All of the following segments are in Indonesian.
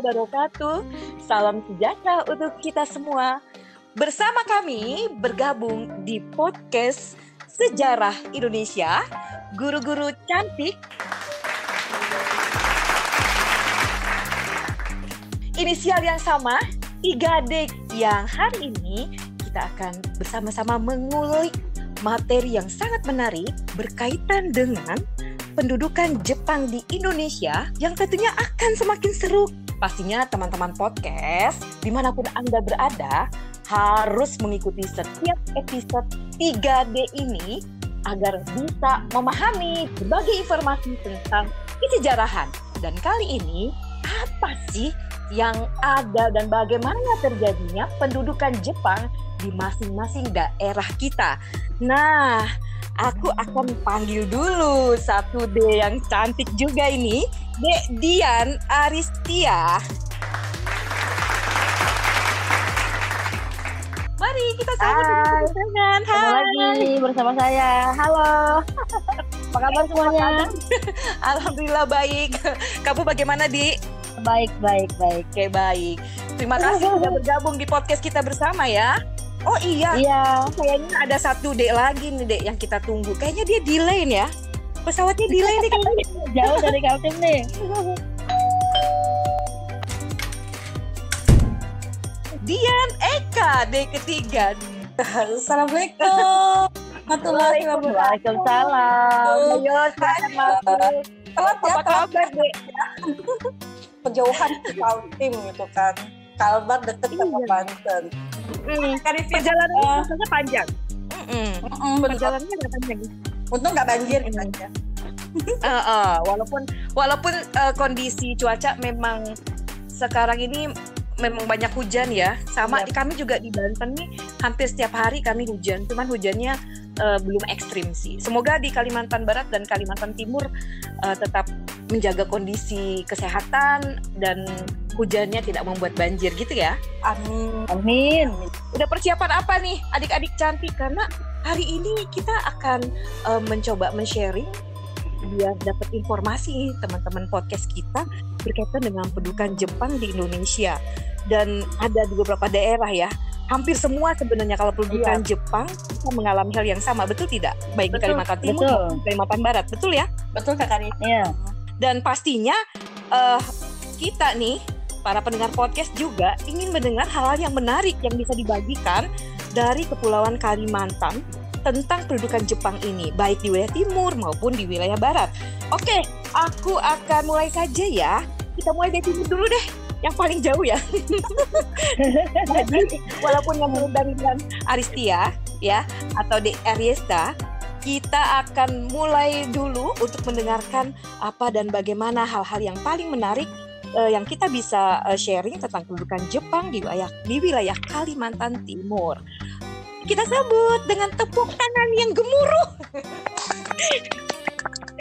warahmatullahi wabarakatuh. Salam sejahtera untuk kita semua. Bersama kami bergabung di podcast Sejarah Indonesia, guru-guru cantik. Inisial yang sama, 3D yang hari ini kita akan bersama-sama mengulik materi yang sangat menarik berkaitan dengan pendudukan Jepang di Indonesia yang tentunya akan semakin seru. Pastinya teman-teman podcast di mana pun Anda berada harus mengikuti setiap episode 3D ini agar bisa memahami berbagai informasi tentang kesejarahan. Dan kali ini, apa sih yang ada dan bagaimana terjadinya pendudukan Jepang di masing-masing daerah kita. Nah, aku akan panggil dulu satu D yang cantik juga ini, Dek Dian Aristia. Mari kita sama dengan Hai. lagi bersama saya. Halo. Apa kabar semuanya? Alhamdulillah baik. Kamu bagaimana, Di? Baik, baik, baik. Oke, baik. Terima kasih sudah bergabung di podcast kita bersama ya. Oh iya. Iya. Kayaknya ada satu dek lagi nih dek yang kita tunggu. Kayaknya dia delay ya. Pesawatnya delay nih kayaknya. Jauh dari Kaltim nih. Dian Eka dek ketiga. Assalamualaikum. Waalaikumsalam. Ayo, silakan masuk. Telat ya, Apa kabar dek? Kejauhan Kaltim gitu kan. Kalbar deket sama Iya. Banten. Hmm, perjalanan Eh. rasanya panjang. Mm-mm. Mm-mm. Perjalanannya agak panjang. Untung nggak banjir gitu aja. Eh, eh, walaupun walaupun eh, kondisi cuaca memang sekarang ini memang banyak hujan ya. Sama Iya. di kami juga di Banten nih hampir setiap hari kami hujan. Cuman hujannya eh, belum ekstrim sih. Semoga di Kalimantan Barat dan Kalimantan Timur eh, tetap menjaga kondisi kesehatan dan hujannya tidak membuat banjir gitu ya. Amin. Amin. Udah persiapan apa nih adik-adik cantik karena hari ini kita akan eh, mencoba men-sharing biar dapat informasi teman-teman podcast kita berkaitan dengan pendudukan Jepang di Indonesia dan ada di beberapa daerah ya hampir semua sebenarnya kalau pendudukan Jepang kita mengalami hal yang sama betul tidak baik di Betul, Kalimantan Timur betul. Kalimantan Barat betul ya Betul Kak Rifki. Iya. Dan pastinya eh, kita nih para pendengar podcast juga ingin mendengar hal-hal yang menarik yang bisa dibagikan dari Kepulauan Kalimantan tentang pendudukan Jepang ini baik di wilayah timur maupun di wilayah barat. Oke, aku akan mulai saja ya. Kita mulai dari timur dulu deh, yang paling jauh ya. Jadi walaupun yang dengan Aristia ya atau di Ariesta, kita akan mulai dulu untuk mendengarkan apa dan bagaimana hal-hal yang paling menarik eh, yang kita bisa eh, sharing tentang pendudukan Jepang di wilayah di wilayah Kalimantan Timur. Kita sambut dengan tepuk tangan yang gemuruh.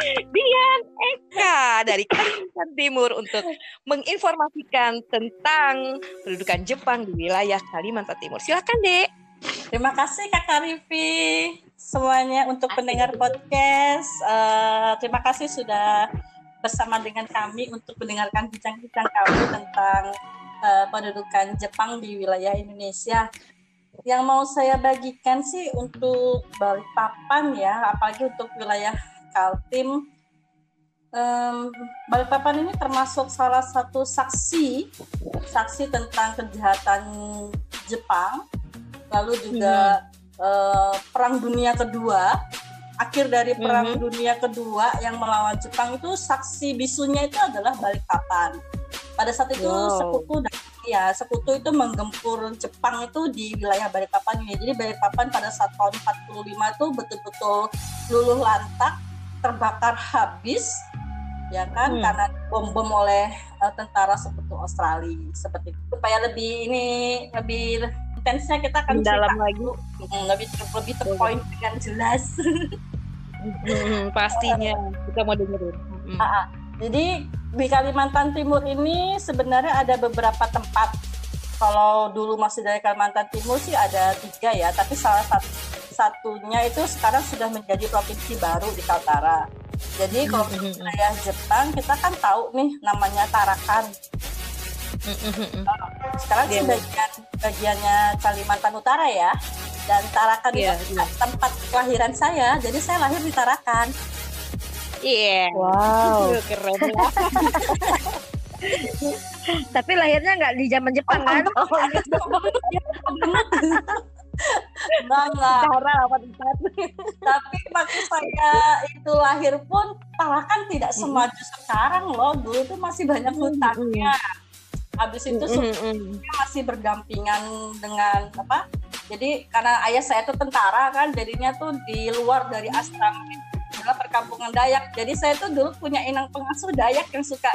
Dian Eka dari Kalimantan Timur untuk menginformasikan tentang pendudukan Jepang di wilayah Kalimantan Timur. Silakan, Dek. Terima kasih Kak Rifi semuanya untuk pendengar podcast. Eh, terima kasih sudah bersama dengan kami untuk mendengarkan bincang-bincang kami tentang eh, pendudukan Jepang di wilayah Indonesia. Yang mau saya bagikan sih untuk Balikpapan ya, apalagi untuk wilayah Kaltim. Em, Balikpapan ini termasuk salah satu saksi saksi tentang kejahatan Jepang lalu juga eh, perang dunia kedua. Akhir dari perang dunia kedua yang melawan Jepang itu saksi bisunya itu adalah Balikpapan. Pada saat itu Wow. sekutu ya sekutu itu menggempur Jepang itu di wilayah Balikpapan ini. Jadi Balikpapan pada saat tahun 45 itu betul-betul luluh lantak terbakar habis ya kan? Hmm. karena bom-bom oleh eh, tentara sekutu Australia. Seperti itu. supaya lebih ini lebih intensnya kita akan cerita lagi. Mm, lebih lebih to point dengan jelas Hmm, pastinya kita mau dengerin. Hmm. Jadi di Kalimantan Timur ini sebenarnya ada beberapa tempat kalau dulu masih dari Kalimantan Timur sih ada tiga ya tapi salah satu satunya itu sekarang sudah menjadi provinsi baru di Kaltara. Jadi kalau wilayah Jepang kita kan tahu nih namanya Tarakan. Sekarang sih Iya. bagian bagiannya Kalimantan Utara ya. Dan Tarakan Iya, itu iya. tempat kelahiran saya. Jadi saya lahir di Tarakan. Iya. Wow. Keren lah. Tapi lahirnya nggak di zaman Jepang kan? Enggak, Cara apa tempat? tapi waktu saya itu lahir pun Tarakan tidak semaju sekarang loh. Dulu tuh masih banyak hutannya. Habis itu semuanya masih berdampingan dengan apa? Jadi karena ayah saya tuh tentara kan, jadinya tuh di luar dari asrama itu adalah perkampungan Dayak. Jadi saya tuh dulu punya inang pengasuh Dayak yang suka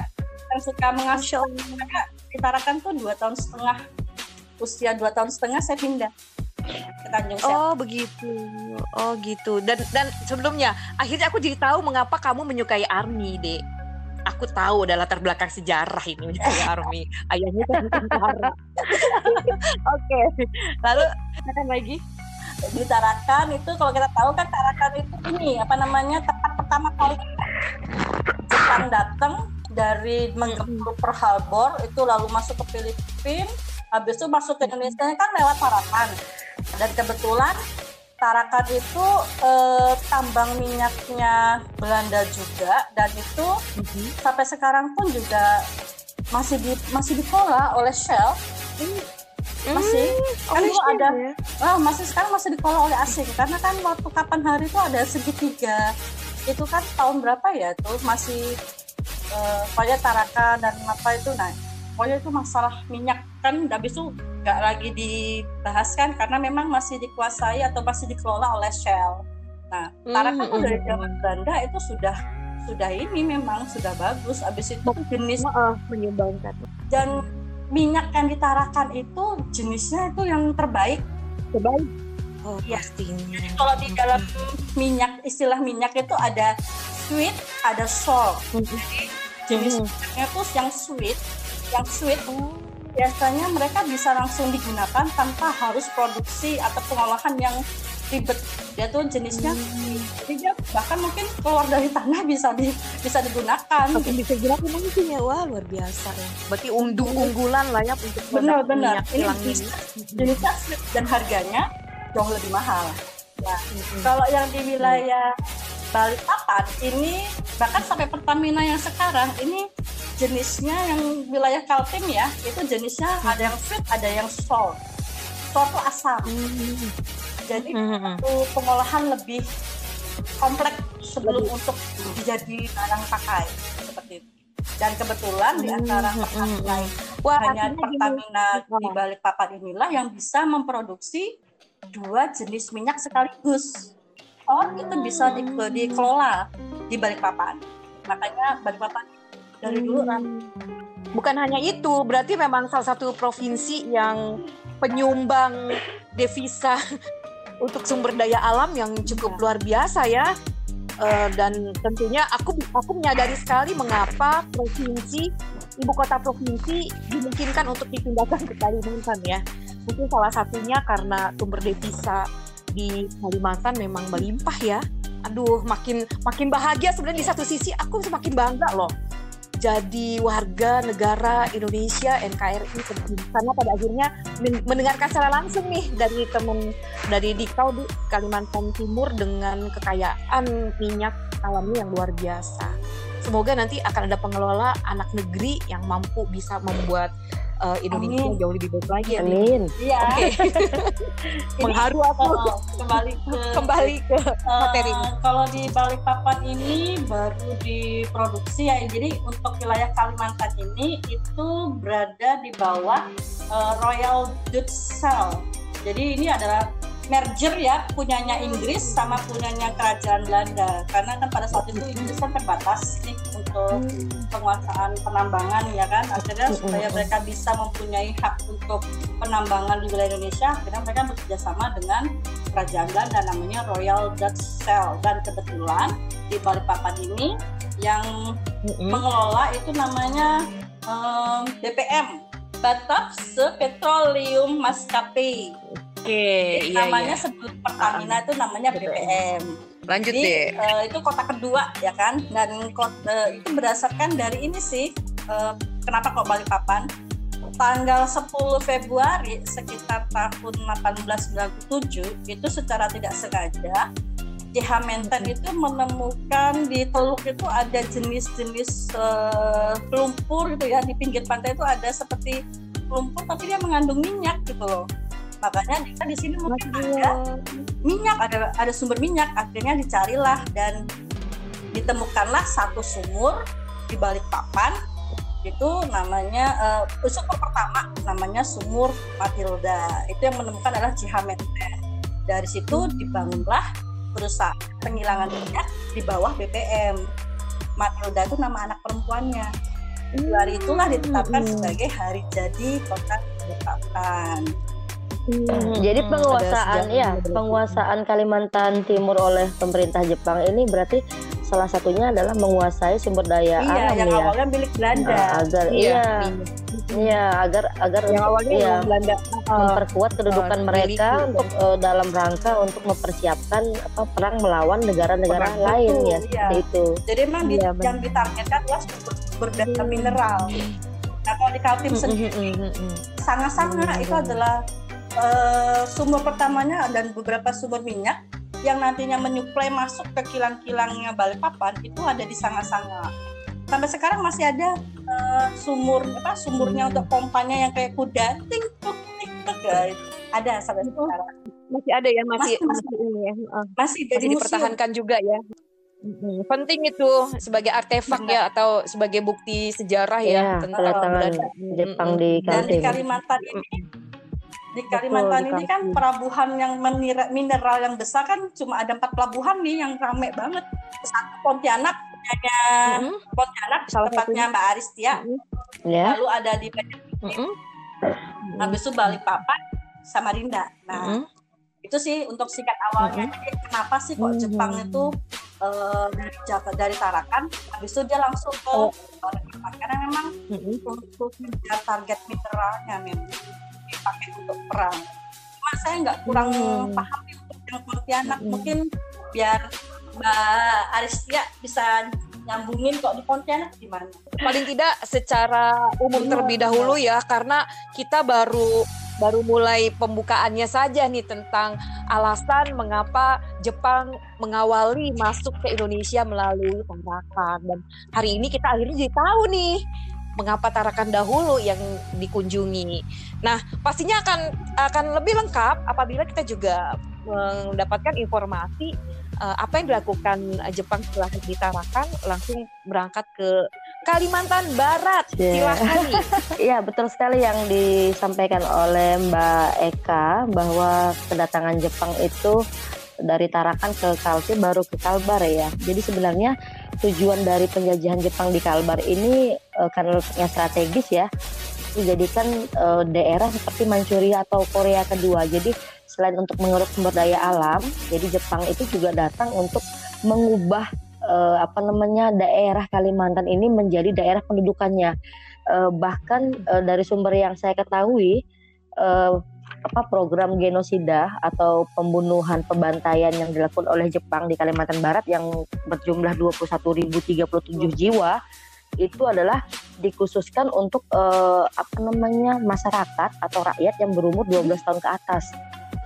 yang suka mengasuh. Makanya di Tarakan tuh dua tahun setengah usia dua tahun setengah saya pindah ke Tanjung Siap. Oh begitu, oh gitu. Dan dan sebelumnya, akhirnya aku jadi tahu mengapa kamu menyukai Army, dek. Aku tahu ada latar belakang sejarah ini menyukai Army. Ayahnya kan tentara. Oke, lalu katakan lagi. di Tarakan itu kalau kita tahu kan Tarakan itu ini apa namanya tempat pertama kali Jepang datang dari menggempur Pearl Harbor itu lalu masuk ke Filipina habis itu masuk ke Indonesia kan lewat Tarakan dan kebetulan Tarakan itu eh, tambang minyaknya Belanda juga dan itu sampai sekarang pun juga masih di masih dikelola oleh Shell. Masih. Kan dulu ada Oh, masih sekarang masih dikelola oleh asing karena kan waktu kapan hari itu ada segitiga. Itu kan tahun berapa ya tuh masih eh, pokoknya tarakan dan apa itu nah pokoknya itu masalah minyak kan habis itu nggak lagi dibahas kan karena memang masih dikuasai atau masih dikelola oleh Shell nah tarakan tuh dari zaman Belanda itu sudah sudah ini memang sudah bagus habis itu jenis Maaf, menyumbangkan. dan minyak yang ditarakan itu jenisnya itu yang terbaik Terbaik. Oh Iya. pastinya. kalau di dalam minyak istilah minyak itu ada sweet ada salt jenis Mhm. minyaknya tuh yang sweet yang sweet biasanya mereka bisa langsung digunakan tanpa harus produksi atau pengolahan yang ribet. Dia tuh jenisnya jadi dia bahkan mungkin keluar dari tanah bisa di bisa digunakan. Aku bisa bilang mungkin ya. Wah luar biasa ya. Berarti undu unggulan lah ya untuk Benar, benar. Ini ini. jenisnya sweet. Dan harganya jauh lebih mahal. Ya. Kalau yang di wilayah Balikpapan ini bahkan sampai Pertamina yang sekarang ini jenisnya yang wilayah Kaltim ya itu jenisnya ada yang sweet ada yang salt. Salt itu asam. Jadi itu pengolahan lebih kompleks sebelum untuk dijadi barang pakai seperti itu. Dan kebetulan di antara Pertamina itu Wah, hanya gini. Pertamina di Balikpapan inilah yang bisa memproduksi dua jenis minyak sekaligus. Oh, itu bisa di- dikelola di Balikpapan. Makanya Balikpapan dari dulu kan Bukan hanya itu, berarti memang salah satu provinsi yang penyumbang devisa untuk sumber daya alam yang cukup luar biasa ya. Eh, dan tentunya aku aku menyadari sekali mengapa provinsi ibu kota provinsi dimungkinkan untuk dipindahkan ke Kalimantan ya. Mungkin salah satunya karena sumber devisa di Kalimantan memang melimpah ya. Aduh, makin makin bahagia sebenarnya di satu sisi aku semakin bangga loh jadi warga negara Indonesia NKRI karena pada akhirnya men- mendengarkan secara langsung nih dari teman dari Dikau di Kalimantan Timur dengan kekayaan minyak alami yang luar biasa. Semoga nanti akan ada pengelola anak negeri yang mampu bisa membuat uh, Indonesia Amin. jauh lebih baik lagi. ya. Amin. Iya. Oke, mengharu aku oh, kembali ke kembali ke Eh, materinya. kalau di Balikpapan ini baru diproduksi ya. Jadi untuk wilayah Kalimantan ini itu berada di bawah eh, Royal Dutch Shell. Jadi ini adalah merger ya punyanya Inggris sama punyanya kerajaan Belanda. Karena kan pada saat itu Inggris kan terbatas nih untuk penguasaan penambangan ya kan. Akhirnya supaya mereka bisa mempunyai hak untuk penambangan di wilayah Indonesia, akhirnya mereka bekerja sama dengan kerajaan Belanda namanya Royal Dutch Shell. Dan kebetulan di Balikpapan ini yang mengelola itu namanya em, BPM Batavse Petroleum Maskapai Oke, iya namanya iya. sebelum Pertamina itu namanya BPM. Lanjut Jadi deh. eh, itu kota kedua ya kan, dan kota, itu berdasarkan dari ini sih. eh, kenapa kok Balikpapan? Tanggal 10 Februari sekitar tahun 1897 itu secara tidak sengaja JH Menten itu menemukan di Teluk itu ada jenis-jenis eh, lumpur gitu ya di pinggir pantai itu ada seperti lumpur tapi dia mengandung minyak gitu loh. Makanya dia di sini mungkin ada minyak ada ada sumber minyak akhirnya dicarilah dan ditemukanlah satu sumur di balik papan itu namanya eh, sumur pertama namanya sumur Matilda. Itu yang menemukan adalah Cihamenten dari situ dibangunlah perusahaan penghilangan minyak di bawah BPM Matilda itu nama anak perempuannya. Hari itulah ditetapkan Hmm. sebagai hari jadi kota Balikpapan Hmm, jadi Hmm, penguasaan ya penguasaan Kalimantan Timur oleh pemerintah Jepang ini berarti salah satunya adalah menguasai sumber daya iya alam yang ya awalnya milik Belanda Nah, agar Iya, iya iya agar agar Yang untuk- awalnya iya, Belanda. memperkuat kedudukan Oh, mereka miliki. untuk eh, dalam rangka untuk mempersiapkan apa perang melawan negara-negara lain betul, ya iya. itu. Jadi memang di- Iya, benar. yang ditargetkan adalah sumber, daya mineral. Nah kalau di Kaltim Hmm, sendiri Mm-mm. sangat-sangat Hmm. itu adalah eh, sumber pertamanya dan beberapa sumber minyak yang nantinya menyuplai masuk ke kilang-kilangnya Balikpapan itu ada di Sanga-Sanga. Sampai sekarang masih ada eh, sumur apa sumurnya Hmm. untuk pompanya yang kayak kuda ting tuk ting tuk ya, ada sampai Itu sekarang. Masih ada ya, masih Masih, masih. ini ya. Heeh. Masih jadi museum. dipertahankan juga ya. Mm-mm. Penting itu sebagai artefak ya atau sebagai bukti sejarah Iya, ya tentang kedatangan. Jepang di dan di. Kalimantan ini di Betul, Kalimantan di ini kan pelabuhan yang menira- mineral yang besar kan cuma ada empat pelabuhan nih yang rame banget satu Pontianak punyanya Mm-mm. Pontianak Salah tepatnya Mbak Aristia Mm-mm. Ya. lalu ada di Mm-mm. habis itu Balikpapan Samarinda nah Mm-mm. itu sih untuk singkat awalnya Jadi kenapa sih kok Mhm. Jepang itu eh, dari Tarakan habis itu dia langsung ke Oh. Karena memang Mm-mm. untuk mengejar target mineralnya memang dipakai untuk perang. Cuma saya nggak kurang Hmm. paham untuk yang Pontianak Hmm. mungkin biar Mbak Aristia bisa nyambungin kok di Pontianak gimana? paling tidak secara umum Iya, terlebih dahulu ya karena kita baru baru mulai pembukaannya saja nih tentang alasan mengapa Jepang mengawali masuk ke Indonesia melalui Tarakan dan hari ini kita akhirnya jadi tahu nih mengapa Tarakan dahulu yang dikunjungi. Nah, pastinya akan akan lebih lengkap apabila kita juga mendapatkan informasi eh, apa yang dilakukan Jepang setelah di Tarakan langsung berangkat ke Kalimantan Barat. Yeah. Silakan. Iya betul sekali yang disampaikan oleh Mbak Eka bahwa kedatangan Jepang itu dari Tarakan ke Kaltim baru ke Kalbar ya. Jadi sebenarnya tujuan dari penjajahan Jepang di Kalbar ini eh, karena strategis ya dijadikan eh, daerah seperti Manchuria atau Korea kedua. Jadi selain untuk mengeruk sumber daya alam, jadi Jepang itu juga datang untuk mengubah eh, apa namanya daerah Kalimantan ini menjadi daerah pendudukannya. Eh, bahkan eh, dari sumber yang saya ketahui apa program genosida atau pembunuhan pembantaian yang dilakukan oleh Jepang di Kalimantan Barat yang berjumlah 21.037 jiwa itu adalah dikhususkan untuk eh, apa namanya masyarakat atau rakyat yang berumur 12 tahun ke atas.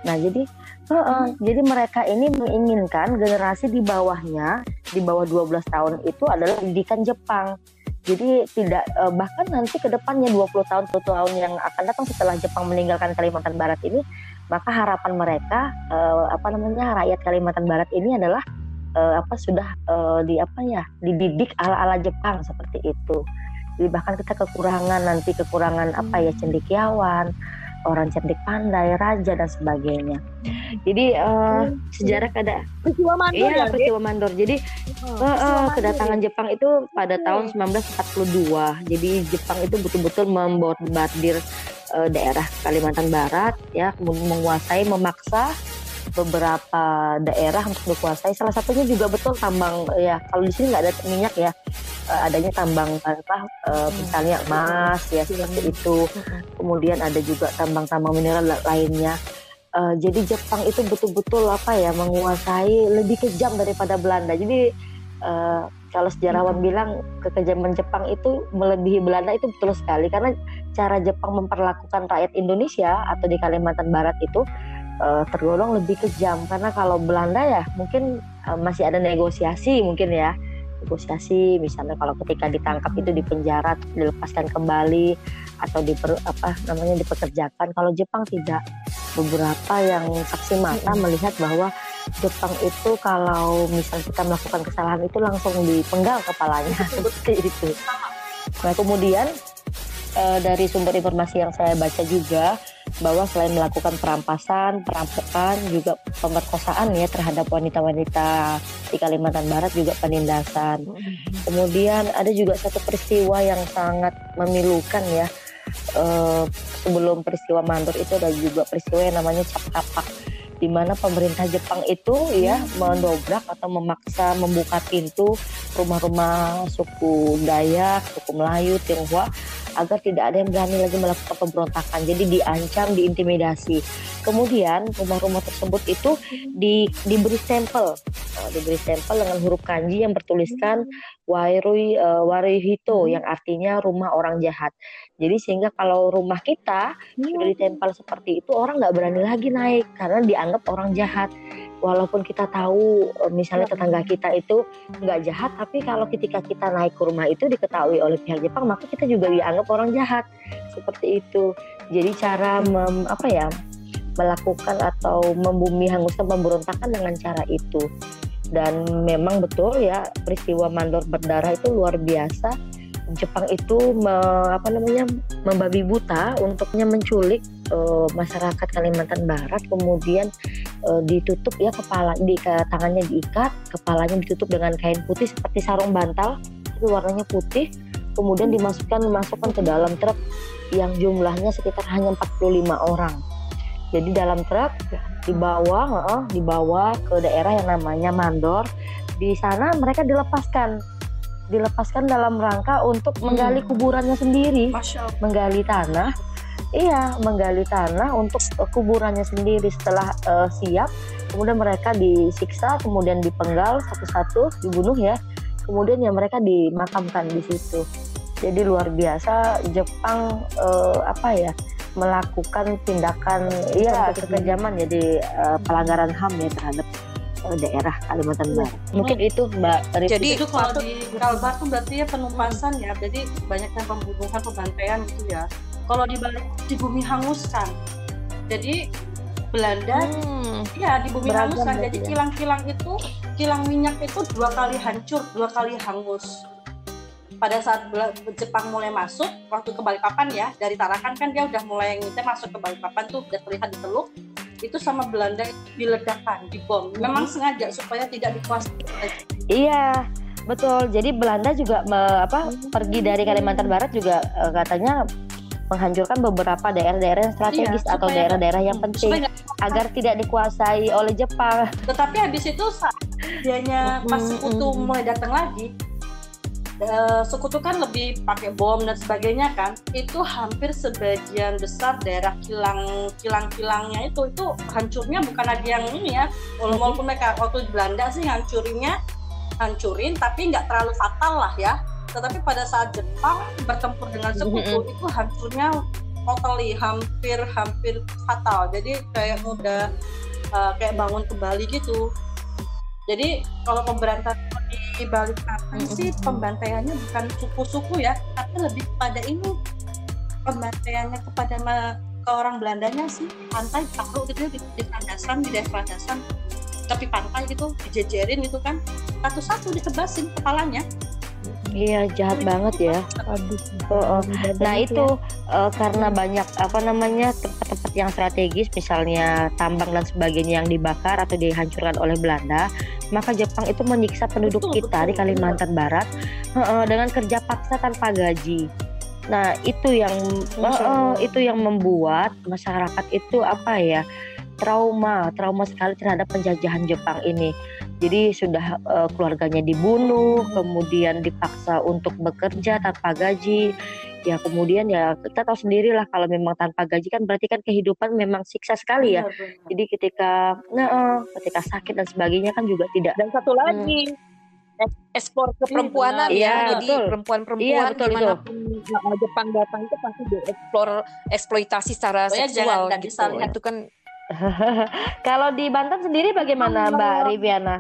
Nah, jadi eh, eh, jadi mereka ini menginginkan generasi di bawahnya di bawah 12 tahun itu adalah pendidikan Jepang. Jadi tidak eh, bahkan nanti ke depannya 20 tahun 20 tahun yang akan datang setelah Jepang meninggalkan Kalimantan Barat ini, maka harapan mereka eh, apa namanya rakyat Kalimantan Barat ini adalah eh, apa sudah eh, di apa ya dididik ala-ala Jepang seperti itu. Jadi bahkan kita kekurangan nanti kekurangan apa ya cendekiawan, orang cerdik pandai, raja dan sebagainya. Jadi eh, sejarah kada Peristiwa mandor iya ya, peristiwa mandor. Jadi peristiwa eh, mandor kedatangan ya. Jepang itu pada tahun 1942. Jadi Jepang itu betul-betul membombardir eh, daerah Kalimantan Barat ya, kemudian menguasai memaksa beberapa daerah untuk dikuasai. Salah satunya juga betul tambang ya. Kalau di sini nggak ada minyak ya, eh, adanya tambang apa eh, misalnya emas ya seperti itu. Mm-mm. Kemudian ada juga tambang-tambang mineral la- lainnya. Uh, jadi Jepang itu betul-betul apa ya menguasai lebih kejam daripada Belanda. Jadi uh, kalau sejarawan hmm. bilang kekejaman Jepang itu melebihi Belanda itu betul sekali karena cara Jepang memperlakukan rakyat Indonesia atau di Kalimantan Barat itu uh, tergolong lebih kejam karena kalau Belanda ya mungkin uh, masih ada negosiasi mungkin ya. Negosiasi misalnya kalau ketika ditangkap itu dipenjara dilepaskan kembali atau diper, apa namanya dipekerjakan. Kalau Jepang tidak. Beberapa yang saksi mata melihat bahwa Jepang itu kalau misal kita melakukan kesalahan itu langsung dipenggal kepalanya seperti itu. Nah kemudian e, dari sumber informasi yang saya baca juga bahwa selain melakukan perampasan, perampokan, juga pemerkosaan ya terhadap wanita-wanita di Kalimantan Barat juga penindasan. Kemudian ada juga satu peristiwa yang sangat memilukan ya. Uh, sebelum peristiwa Mandor itu ada juga peristiwa yang namanya cap kapak di mana pemerintah Jepang itu ya mendobrak atau memaksa membuka pintu rumah-rumah suku Dayak, suku Melayu, Tionghoa agar tidak ada yang berani lagi melakukan pemberontakan. Jadi diancam, diintimidasi. Kemudian rumah-rumah tersebut itu di, diberi stempel, uh, diberi stempel dengan huruf kanji yang bertuliskan Wairui uh, Warihito yang artinya rumah orang jahat. Jadi sehingga kalau rumah kita sudah ditempel seperti itu orang nggak berani lagi naik karena dianggap orang jahat walaupun kita tahu eh, misalnya tetangga kita itu nggak jahat tapi kalau ketika kita naik ke rumah itu diketahui oleh pihak Jepang maka kita juga dianggap orang jahat. Seperti itu. Jadi cara mem, apa ya melakukan atau membumi hanguskan pemberontakan dengan cara itu. Dan memang betul ya peristiwa mandor berdarah itu luar biasa Jepang itu me, apa namanya membabi buta untuknya menculik uh, masyarakat Kalimantan Barat kemudian uh, ditutup ya kepala di ke, tangannya diikat kepalanya ditutup dengan kain putih seperti sarung bantal itu warnanya putih kemudian dimasukkan dimasukkan ke dalam truk yang jumlahnya sekitar hanya 45 orang. Jadi dalam truk dibawa uh, dibawa ke daerah yang namanya Mandor. Di sana mereka dilepaskan dilepaskan dalam rangka untuk hmm. menggali kuburannya sendiri, menggali tanah. Iya, menggali tanah untuk kuburannya sendiri. Setelah uh, siap, kemudian mereka disiksa, kemudian dipenggal satu-satu, dibunuh ya. Kemudian ya mereka dimakamkan di situ. Jadi luar biasa Jepang uh, apa ya melakukan tindakan iya kekejaman jadi uh, pelanggaran HAM ya terhadap daerah Kalimantan iya. Barat. Mungkin itu Mbak Rifki. Jadi itu kalau di Kalbar tuh berarti ya penumpasan ya. Jadi banyaknya pembunuhan, pembantaian gitu ya. Kalau di balik di bumi hanguskan. Jadi Belanda hmm, ya di bumi hanguskan. Jadi ya. kilang-kilang itu kilang minyak itu dua kali hancur, dua kali hangus. Pada saat Jepang mulai masuk, waktu ke Balikpapan ya, dari Tarakan kan dia udah mulai ngite masuk ke Balikpapan tuh udah terlihat di Teluk, itu sama Belanda diledakkan, dibom. Memang sengaja supaya tidak dikuasai. Iya, betul. Jadi Belanda juga me, apa pergi dari Kalimantan Barat juga uh, katanya menghancurkan beberapa daerah-daerah yang strategis iya, atau daerah-daerah yang penting agar tidak dikuasai oleh Jepang. Tetapi habis itu saat dianya pas sekutu mulai datang lagi, sekutu kan lebih pakai bom dan sebagainya kan itu hampir sebagian besar daerah kilang kilang kilangnya itu itu hancurnya bukan lagi yang ini ya. Walaupun mereka waktu di Belanda sih hancurinnya hancurin tapi nggak terlalu fatal lah ya. Tetapi pada saat Jepang bertempur dengan sekutu mm-hmm. itu hancurnya totally hampir hampir fatal. Jadi kayak mudah uh, kayak bangun kembali gitu jadi kalau pemberantasan di balik apa sih pembantaiannya bukan suku-suku ya, tapi lebih pada ini pembantaiannya kepada ke orang Belandanya sih pantai taruh gitu ya, di, di landasan di daerah landasan tapi pantai gitu dijejerin gitu kan satu-satu ditebasin kepalanya Iya jahat banget ya. Aduh. Oh, oh. Nah itu uh, karena banyak apa namanya yang strategis, misalnya tambang dan sebagainya yang dibakar atau dihancurkan oleh Belanda, maka Jepang itu menyiksa penduduk betul, kita betul, di Kalimantan betul. Barat uh, dengan kerja paksa tanpa gaji. Nah itu yang uh, uh, itu yang membuat masyarakat itu apa ya trauma, trauma sekali terhadap penjajahan Jepang ini jadi sudah uh, keluarganya dibunuh, kemudian dipaksa untuk bekerja tanpa gaji. Ya kemudian ya kita tahu sendiri lah kalau memang tanpa gaji kan berarti kan kehidupan memang siksa sekali ya Benar, benar. jadi ketika nah eh, ketika sakit dan sebagainya kan juga tidak Dan satu lagi ek- ekspor keperempuanan benar. ya. Iya, Jadi betul. perempuan-perempuan Iya, betul, betul. di mana pun uh, Jepang datang itu pasti dieksplor eksploitasi secara Pokoknya seksual jangan gitu. lihat. Itu kan kalau di Banten sendiri bagaimana Mbak Riviana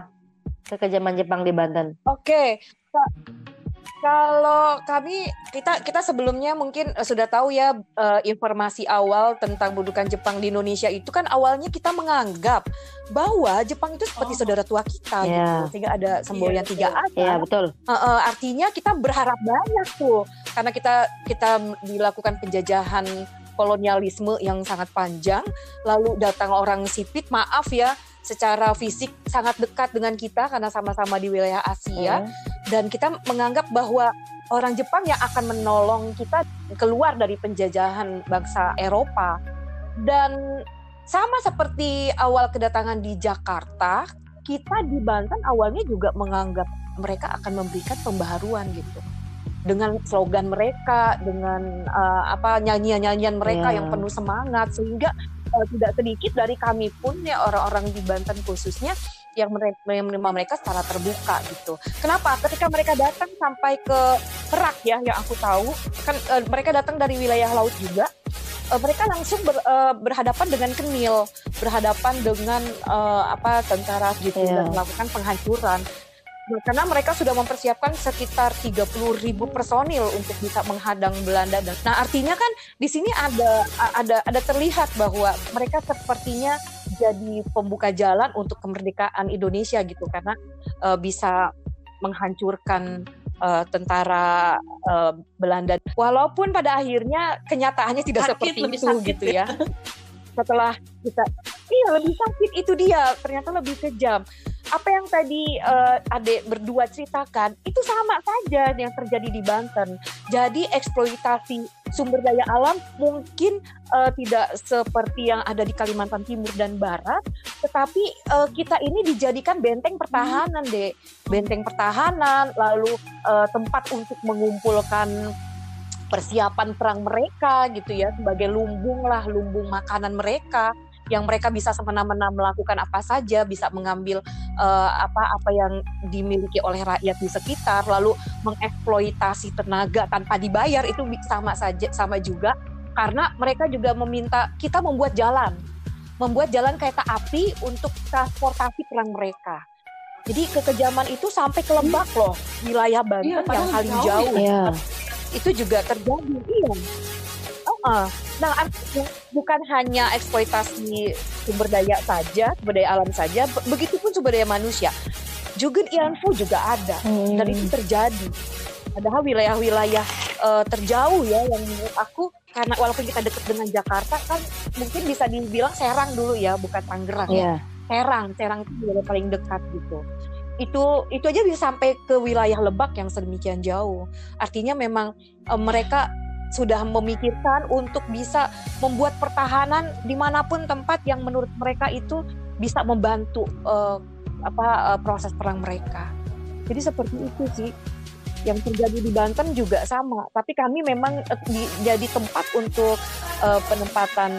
kekejaman Jepang di Banten Oke, Kak. Kalau kami kita kita sebelumnya mungkin eh, sudah tahu ya eh, informasi awal tentang budukan Jepang di Indonesia itu kan awalnya kita menganggap bahwa Jepang itu seperti Oh. saudara tua kita Iya. gitu, sehingga ada semboyan Iya, tiga betul. asa. ya betul Eh, eh, artinya kita berharap banyak tuh karena kita kita dilakukan penjajahan kolonialisme yang sangat panjang lalu datang orang sipit maaf ya secara fisik sangat dekat dengan kita karena sama-sama di wilayah Asia Hmm. dan kita menganggap bahwa orang Jepang yang akan menolong kita keluar dari penjajahan bangsa Eropa dan sama seperti awal kedatangan di Jakarta kita di Banten awalnya juga menganggap mereka akan memberikan pembaharuan gitu dengan slogan mereka dengan uh, apa nyanyian-nyanyian mereka Iya. yang penuh semangat sehingga uh, tidak sedikit dari kami pun ya orang-orang di Banten khususnya yang menerima mereka secara terbuka gitu. Kenapa? Ketika mereka datang sampai ke Perak ya yang aku tahu kan uh, mereka datang dari wilayah laut juga uh, mereka langsung ber- uh, berhadapan dengan Kenil, berhadapan dengan uh, apa tentara gitu Iya. dan melakukan penghancuran. Nah, karena mereka sudah mempersiapkan sekitar 30 ribu personil untuk bisa menghadang Belanda. Nah artinya kan di sini ada ada ada terlihat bahwa mereka sepertinya jadi pembuka jalan untuk kemerdekaan Indonesia gitu karena uh, bisa menghancurkan uh, tentara uh, Belanda. Walaupun pada akhirnya kenyataannya tidak Sakit, seperti lebih itu sakit gitu ya. Setelah kita iya lebih sakit itu dia ternyata lebih kejam apa yang tadi eh, adek berdua ceritakan itu sama saja yang terjadi di Banten. Jadi eksploitasi sumber daya alam mungkin eh, tidak seperti yang ada di Kalimantan Timur dan Barat, tetapi eh, kita ini dijadikan benteng pertahanan deh, benteng pertahanan, lalu eh, tempat untuk mengumpulkan persiapan perang mereka gitu ya sebagai lumbung lah lumbung makanan mereka yang mereka bisa semena-mena melakukan apa saja, bisa mengambil uh, apa apa yang dimiliki oleh rakyat di sekitar, lalu mengeksploitasi tenaga tanpa dibayar itu sama saja sama juga karena mereka juga meminta kita membuat jalan, membuat jalan kereta api untuk transportasi perang mereka. Jadi kekejaman itu sampai ke Lebak loh, wilayah Banten Iya, yang paling jauh jauh. Iya. Itu juga terjadi. Iya. Uh-uh. Nah, artinya bukan hanya eksploitasi sumber daya saja, sumber daya alam saja, be- begitupun sumber daya manusia. Juga Ianfu juga ada Hmm. dan itu terjadi. Padahal wilayah-wilayah eh, terjauh ya yang menurut aku karena walaupun kita dekat dengan Jakarta kan mungkin bisa dibilang Serang dulu ya, bukan Tangerang. ya. Iya. Serang, Serang itu wilayah paling dekat gitu. Itu itu aja bisa sampai ke wilayah Lebak yang sedemikian jauh. Artinya memang eh, mereka sudah memikirkan untuk bisa membuat pertahanan di mana pun tempat yang menurut mereka itu bisa membantu eh, apa eh, proses perang mereka. Jadi seperti itu sih yang terjadi di Banten juga sama. Tapi kami memang eh, di- jadi tempat untuk eh, penempatan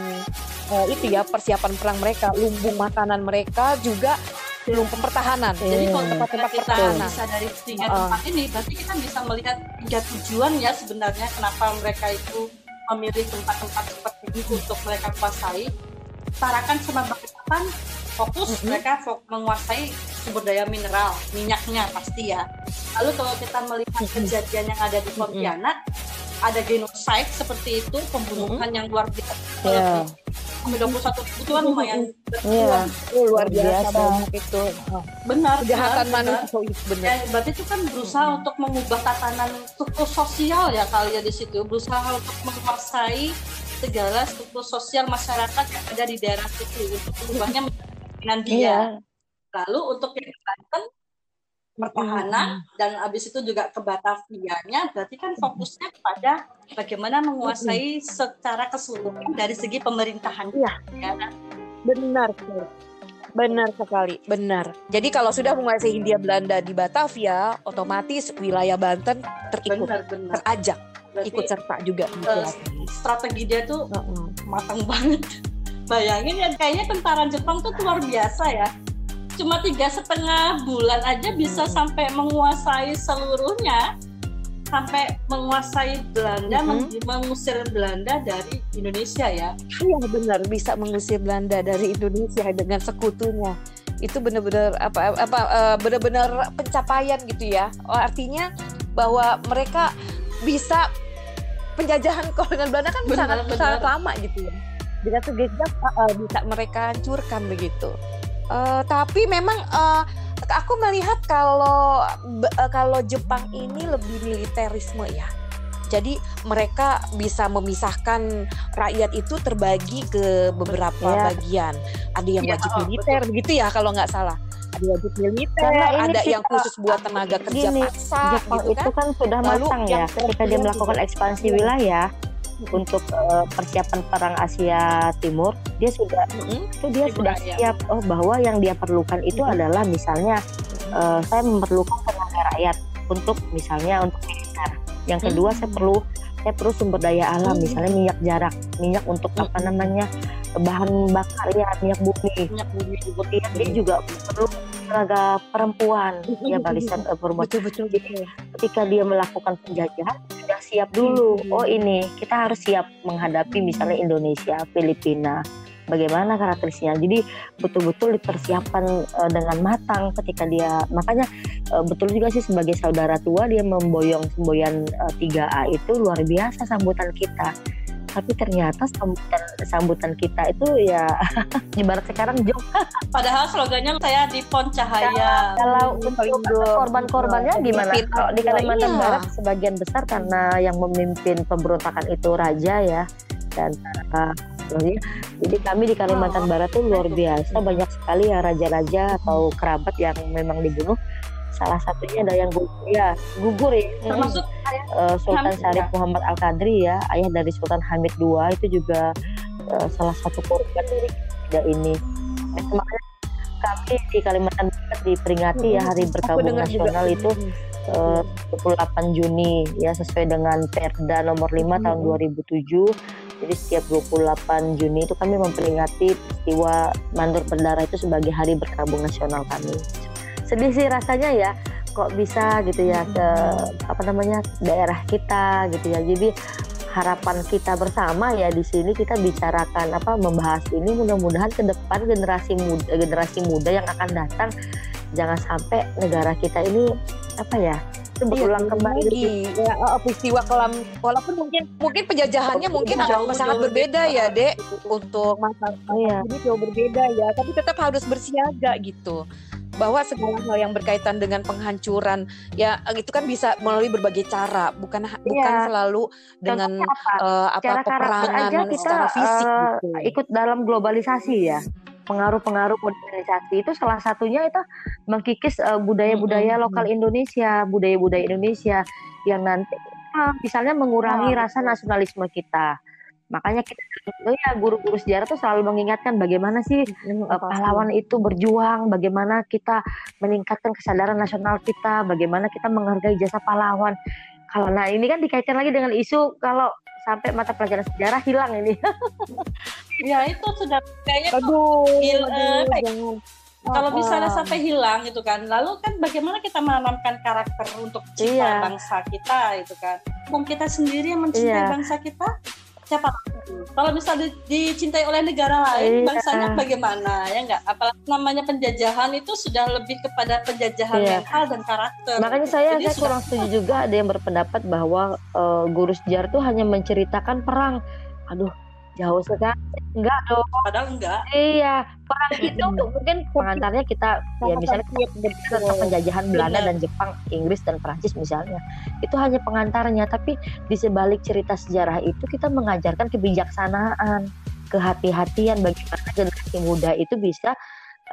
eh, itu ya persiapan perang mereka, lumbung makanan mereka juga lumbung pertahanan. Jadi kalau Hmm. tempat-tempat kita pertahanan. bisa dari tiga Uh. tempat ini, berarti kita bisa melihat tiga tujuan ya sebenarnya kenapa mereka itu memilih tempat-tempat seperti ini untuk mereka kuasai. Tarakan sama Balikpapan fokus Mhm. mereka fok- menguasai sumber daya mineral, minyaknya pasti ya. Lalu kalau kita melihat kejadian yang ada di Pontianak, ada genocide seperti itu, pembunuhan yang luar biasa. Iya. Sampai 21 ribu itu kan lumayan Iya. Oh, luar Luar biasa, biasa. banget itu. Oh, benar Kejahatan manusia itu benar. Ya, berarti itu kan berusaha Mm-mm. untuk mengubah tatanan struktur sosial ya kali ya di situ, berusaha untuk menguasai segala struktur sosial masyarakat yang ada di daerah situ untuk mengubahnya menjadi dia. Iya. Lalu untuk yang Banten pertahanan dan habis itu juga ke Batavianya, berarti kan fokusnya pada bagaimana menguasai secara keseluruhan dari segi pemerintahan. Iya. Ya, kan? Benar sekali. Benar sekali, benar. Jadi kalau sudah menguasai Hindia Belanda di Batavia, otomatis wilayah Banten terikut, benar benar. terajak. Berarti, ikut serta juga ya. strategi dia tuh Heeh. matang banget. Bayangin ya, kayaknya tentara Jepang tuh luar biasa ya. Cuma tiga setengah bulan aja bisa sampai menguasai seluruhnya, sampai menguasai Belanda, Mhm. meng- mengusir Belanda dari Indonesia ya. Iya benar bisa mengusir Belanda dari Indonesia dengan sekutunya. Itu benar-benar apa apa eh, benar-benar pencapaian gitu ya. Oh, artinya bahwa mereka bisa penjajahan kolonial Belanda kan Benar, sangat benar. sangat lama gitu ya. Dengan segejap eh, eh, bisa mereka hancurkan begitu. Eh, tapi memang eh, aku melihat kalau eh, kalau Jepang ini lebih militerisme ya. Jadi mereka bisa memisahkan rakyat itu terbagi ke beberapa Ya. bagian. Ada yang Ya, wajib oh, militer begitu ya kalau nggak salah. Ada wajib militer, Karena ini ada kita- yang khusus buat tenaga kerja Gini, paksa Jepang gitu itu kan. kan sudah Lalu matang ya ketika dia melakukan juga. ekspansi Iya. wilayah. Untuk eh, persiapan perang Asia Timur dia sudah Mm-mm. itu dia Timur, sudah ya. siap oh bahwa yang dia perlukan itu Mhm. adalah misalnya eh, saya memerlukan tenaga rakyat untuk misalnya untuk militer yang kedua saya Mhm. perlu saya perlu sumber daya alam Mhm. misalnya minyak jarak minyak untuk apa Mhm. namanya bahan bakar ya minyak bumi Minyak bumi kemudian dia juga perlu tenaga perempuan ya barisan perempuan Betul betul betul. ketika dia melakukan penjajahan siap dulu. Mhm. oh ini. Kita harus siap menghadapi misalnya Indonesia Filipina. Bagaimana karakteristiknya jadi betul-betul dipersiapkan eh, dengan matang ketika dia makanya eh, betul juga sih sebagai saudara tua dia memboyong semboyan eh, 3A itu luar biasa sambutan kita tapi ternyata sambutan sambutan kita itu ya ibarat sekarang jok Padahal slogannya saya di Pon Cahaya. kalau Hmm, untuk korban-korbannya Hmm, gimana? Kalau di Kalimantan iya. Barat sebagian besar karena yang memimpin pemberontakan itu raja ya dan uh, jadi- kami di Kalimantan Oh, Barat tuh luar itu. biasa banyak sekali ya raja-raja atau kerabat yang memang dibunuh. Salah satunya ada yang gugur ya, gugur ya. Termasuk Uh, Sultan Syarif ya? Muhammad Al Qadri ya, ayah dari Sultan Hamid II itu juga uh, salah satu korban dari tiga ini. Makanya kami di Kalimantan Barat diperingati ya Hari Aku Berkabung dengar juga. Nasional itu eh, 28 Juni ya sesuai dengan Perda nomor 5 tahun Mhm. 2007. Jadi setiap 28 Juni itu kami memperingati peristiwa mandor berdarah itu sebagai Hari Berkabung Nasional kami. Sedih sih rasanya ya kok bisa gitu ya ke apa namanya daerah kita gitu ya. Jadi harapan kita bersama ya di sini kita bicarakan apa membahas ini mudah-mudahan ke depan generasi muda generasi muda yang akan datang jangan sampai negara kita ini apa ya itu berulang Iya, kembali lagi ya, oh, peristiwa kelam walaupun mungkin mungkin penjajahannya mungkin Jauh, sangat jauh berbeda berbeda. ya dek untuk masa Iya. ini jauh berbeda ya tapi tetap harus bersiaga gitu bahwa segala hal yang berkaitan dengan penghancuran ya itu kan bisa melalui berbagai cara bukan bukan Iya. selalu dengan Contohnya apa? eh, apa peperangan aja kita secara fisik eh, gitu. ikut dalam globalisasi ya pengaruh-pengaruh modernisasi itu salah satunya itu mengkikis eh, budaya-budaya Mm-mm. lokal Indonesia budaya-budaya Indonesia yang nanti eh, misalnya mengurangi Ah, rasa nasionalisme kita makanya kita oh ya guru-guru sejarah tuh selalu mengingatkan bagaimana sih Mm, eh, pasti. pahlawan itu berjuang, bagaimana kita meningkatkan kesadaran nasional kita, bagaimana kita menghargai jasa pahlawan. Kalau nah ini kan dikaitkan lagi dengan isu kalau sampai mata pelajaran sejarah hilang ini. ya itu sudah kayaknya tuh aduh, Gil- aduh, eh, kayak- jangan. kalau misalnya sampai hilang itu kan lalu kan bagaimana kita menanamkan karakter untuk cinta Iya. bangsa kita itu kan Bukan kita sendiri yang mencintai Iya. bangsa kita siapa kalau misalnya di- dicintai oleh negara lain Iya. bangsanya bagaimana ya enggak apalagi namanya penjajahan itu sudah lebih kepada penjajahan Iya. mental dan karakter Makanya saya Jadi saya sudah- kurang setuju juga ada yang berpendapat bahwa eh, guru sejarah tuh hanya menceritakan perang. Aduh, jauh sekali. Enggak dong. padahal enggak Iya, perang itu mungkin pengantarnya kita ya misalnya tentang penjajahan Belanda Benar. dan Jepang, Inggris dan Prancis misalnya. Itu hanya pengantarnya, tapi di sebalik cerita sejarah itu kita mengajarkan kebijaksanaan, kehati-hatian bagaimana generasi muda itu bisa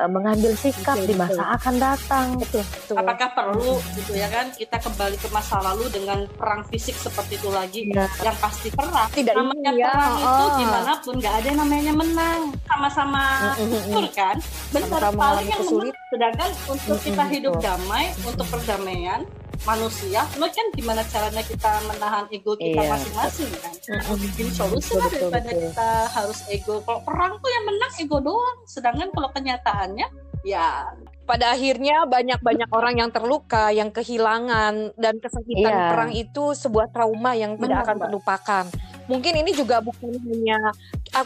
mengambil sikap Betul, di masa betul. akan datang. betul, betul. apakah perlu gitu ya kan kita kembali ke masa lalu dengan perang fisik seperti itu lagi Iya. yang pasti perang Tidak namanya ini ya, perang itu oh. di mana pun nggak ada yang namanya menang sama-sama betul kan benar paling mengalami yang menang sedangkan untuk kita hidup damai untuk perdamaian manusia cuma kan gimana caranya kita menahan ego kita Iya. masing-masing kan bikin solusi lah daripada betul. kita harus ego kalau perang tuh yang menang ego doang sedangkan kalau kenyataannya ya pada akhirnya banyak-banyak orang yang terluka, yang kehilangan dan kesakitan Iya. perang itu sebuah trauma yang tidak akan terlupakan. Mungkin ini juga bukan hanya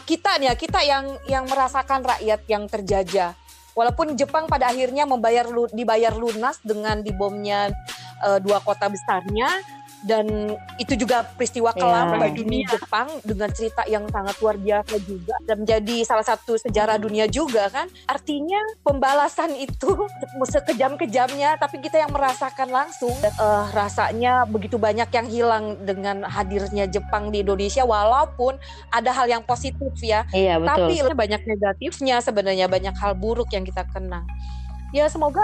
kita nih ya, kita yang yang merasakan rakyat yang terjajah. Walaupun Jepang pada akhirnya membayar dibayar lunas dengan dibomnya eh, dua kota besarnya dan itu juga peristiwa kelam Iya. bagi dunia Jepang dengan cerita yang sangat luar biasa juga dan menjadi salah satu sejarah dunia juga kan. Artinya pembalasan itu sekejam-kejamnya tapi kita yang merasakan langsung dan, eh, rasanya begitu banyak yang hilang dengan hadirnya Jepang di Indonesia walaupun ada hal yang positif ya Iya betul. tapi banyak negatifnya sebenarnya banyak hal buruk yang kita kenang. Ya semoga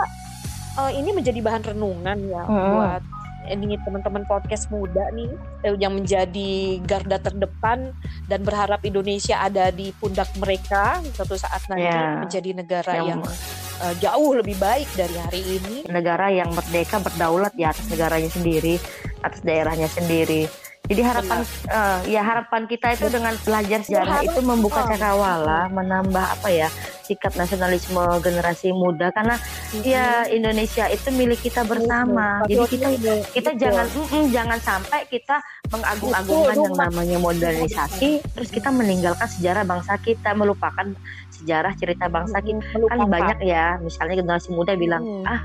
eh, ini menjadi bahan renungan ya Hmm. buat ini teman-teman podcast muda nih eh, yang menjadi garda terdepan dan berharap Indonesia ada di pundak mereka suatu saat nanti Ya. menjadi negara yang, Yang- eh, jauh lebih baik dari hari ini. negara yang merdeka berdaulat di atas negaranya sendiri, atas daerahnya sendiri. Jadi harapan eh, ya harapan kita itu dengan belajar sejarah Berharap- itu membuka oh. cakrawala, menambah apa ya sikap nasionalisme generasi muda karena ya Indonesia itu milik kita bersama. Jadi kita kita Betul. jangan jangan sampai kita mengagung-agungkan yang namanya modernisasi terus kita meninggalkan sejarah bangsa kita melupakan sejarah cerita bangsa kita kan banyak ya misalnya generasi muda bilang Hmm. ah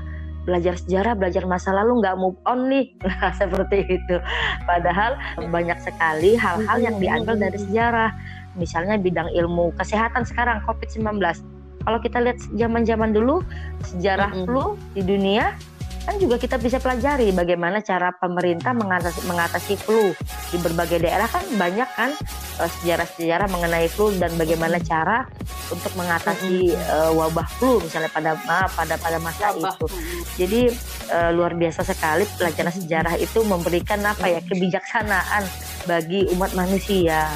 belajar sejarah belajar masa lalu nggak move on nih. Nah seperti itu. Padahal banyak sekali hal-hal yang diambil dari sejarah. Misalnya bidang ilmu kesehatan sekarang COVID-19 kalau kita lihat zaman-zaman dulu sejarah flu di dunia kan juga kita bisa pelajari bagaimana cara pemerintah mengatasi, mengatasi flu di berbagai daerah kan banyak kan eh, sejarah-sejarah mengenai flu dan bagaimana cara untuk mengatasi eh, wabah flu misalnya pada pada pada masa wabah. itu. Jadi eh, luar biasa sekali pelajaran sejarah itu memberikan apa ya kebijaksanaan bagi umat manusia.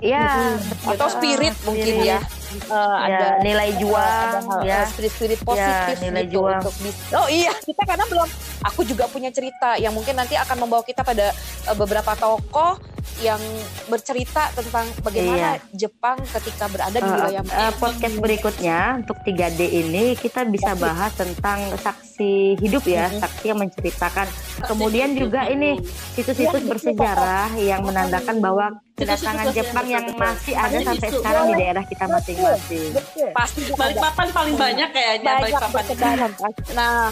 Ya, atau spirit mungkin Spirit. ya Eh, Ya, ada nilai juang ada ya. eh, spirit-spirit positif nilai gitu juang. untuk bis- Oh iya, kita karena belum aku juga punya cerita yang mungkin nanti akan membawa kita pada eh, beberapa tokoh yang bercerita tentang bagaimana Jepang ketika berada di wilayah eh, podcast berikutnya untuk 3D ini kita bisa bahah tentang saksi hidup ya, Mhm. saksi yang menceritakan. Kemudian juga ini situs-situs Ya, bersejarah yang menandakan bahwa kedatangan Jepang yang masih ada sampai sekarang di daerah kita masing-masing. pasti. Balikpapan paling banyak kayaknya Balikpapan. Nah,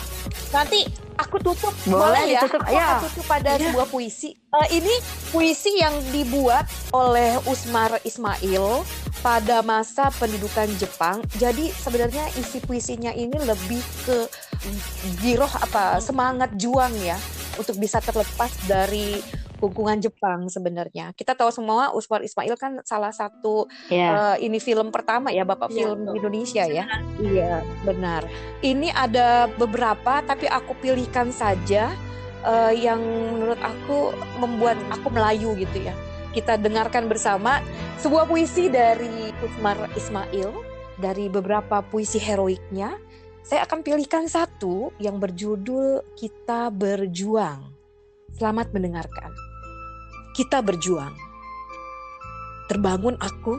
nanti aku tutup Boleh ya. ditutup, Aku ya. tutup pada Iya. sebuah puisi. Eh, ini puisi yang dibuat oleh Usmar Ismail pada masa pendudukan Jepang. Jadi sebenarnya isi puisinya ini lebih ke giroh apa semangat juang ya untuk bisa terlepas dari hubungan Jepang sebenarnya. Kita tahu semua Usmar Ismail kan salah satu Ya. Eh, ini film pertama ya Bapak Iya, film betul. Indonesia ya. Iya, benar. Ini ada beberapa tapi aku pilihkan saja eh, yang menurut aku membuat aku melayu gitu ya. Kita dengarkan bersama sebuah puisi dari Usmar Ismail dari beberapa puisi heroiknya. Saya akan pilihkan satu yang berjudul Kita Berjuang. Selamat mendengarkan. Kita berjuang. Terbangun aku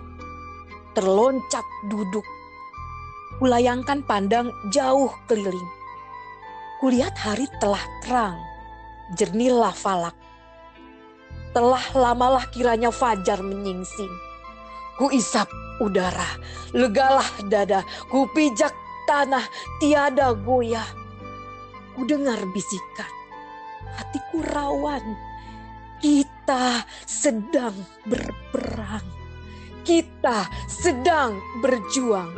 terloncat duduk. Kulayangkan pandang jauh keliling. Kulihat hari telah terang, jernihlah falak. Telah lamalah kiranya fajar menyingsing. Kuisap udara, legalah dada, kupijak tanah, tiada goyah. Kudengar bisikan, hatiku rawan. Kita sedang berperang kita sedang berjuang.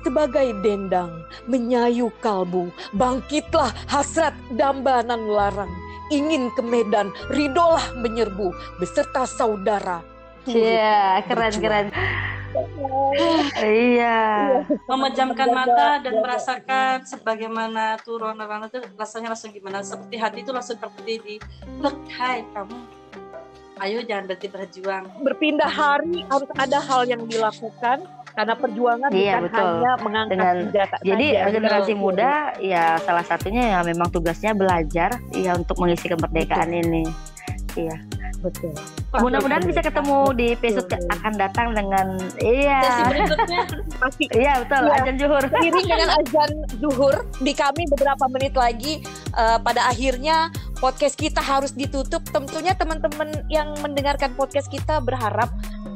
Sebagai dendang menyayu kalbu, bangkitlah hasrat dambanan larang. Ingin ke medan, ridolah menyerbu beserta saudara. Iya, Turut keren berjuang. keren. Iya. memejamkan mata dan merasakan sebagaimana turun itu rasanya langsung gimana seperti hati itu langsung terpeti di look hai kamu ayo jangan berhenti berjuang berpindah hari harus ada hal yang dilakukan karena perjuangan Iya, bukan betul. hanya mengangkat Dengan- senjata Jadi saja. generasi Betul. muda ya salah satunya ya memang tugasnya belajar ya untuk mengisi kemerdekaan ini. Iya. betul. Mudah-mudahan bisa ketemu di episode Betul. akan datang dengan sesi iya. berikutnya Pasti Iya betul, Iya. Ajan Juhur. seiring dengan azan zuhur di kami beberapa menit lagi eh, pada akhirnya podcast kita harus ditutup tentunya teman-teman yang mendengarkan podcast kita berharap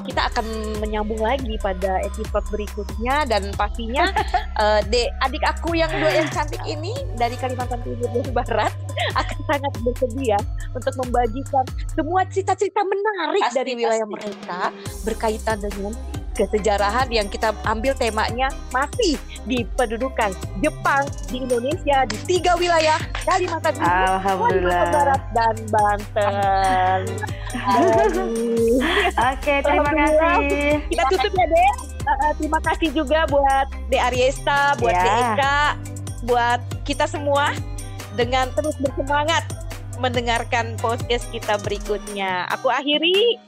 kita akan menyambung lagi pada episode berikutnya dan pastinya eh, de adik aku yang dua yang cantik ini dari Kalimantan Timur dan Barat akan sangat bersedia untuk membagikan semua cerita-cerita menarik Pasti, dari wilayah pasti. mereka berkaitan dengan kesejarahan yang kita ambil temanya masih di pendudukan Jepang di Indonesia di tiga wilayah Kalimantan Timur, Kalimantan Alhamdulillah. Barat dan Banten. Oke, terima Alhamdulillah. kasih. Kita tutup ya Dek. Uh, uh, terima kasih juga buat De Ariesta, buat. De Eka, buat kita semua dengan terus bersemangat mendengarkan podcast kita berikutnya. Aku akhiri.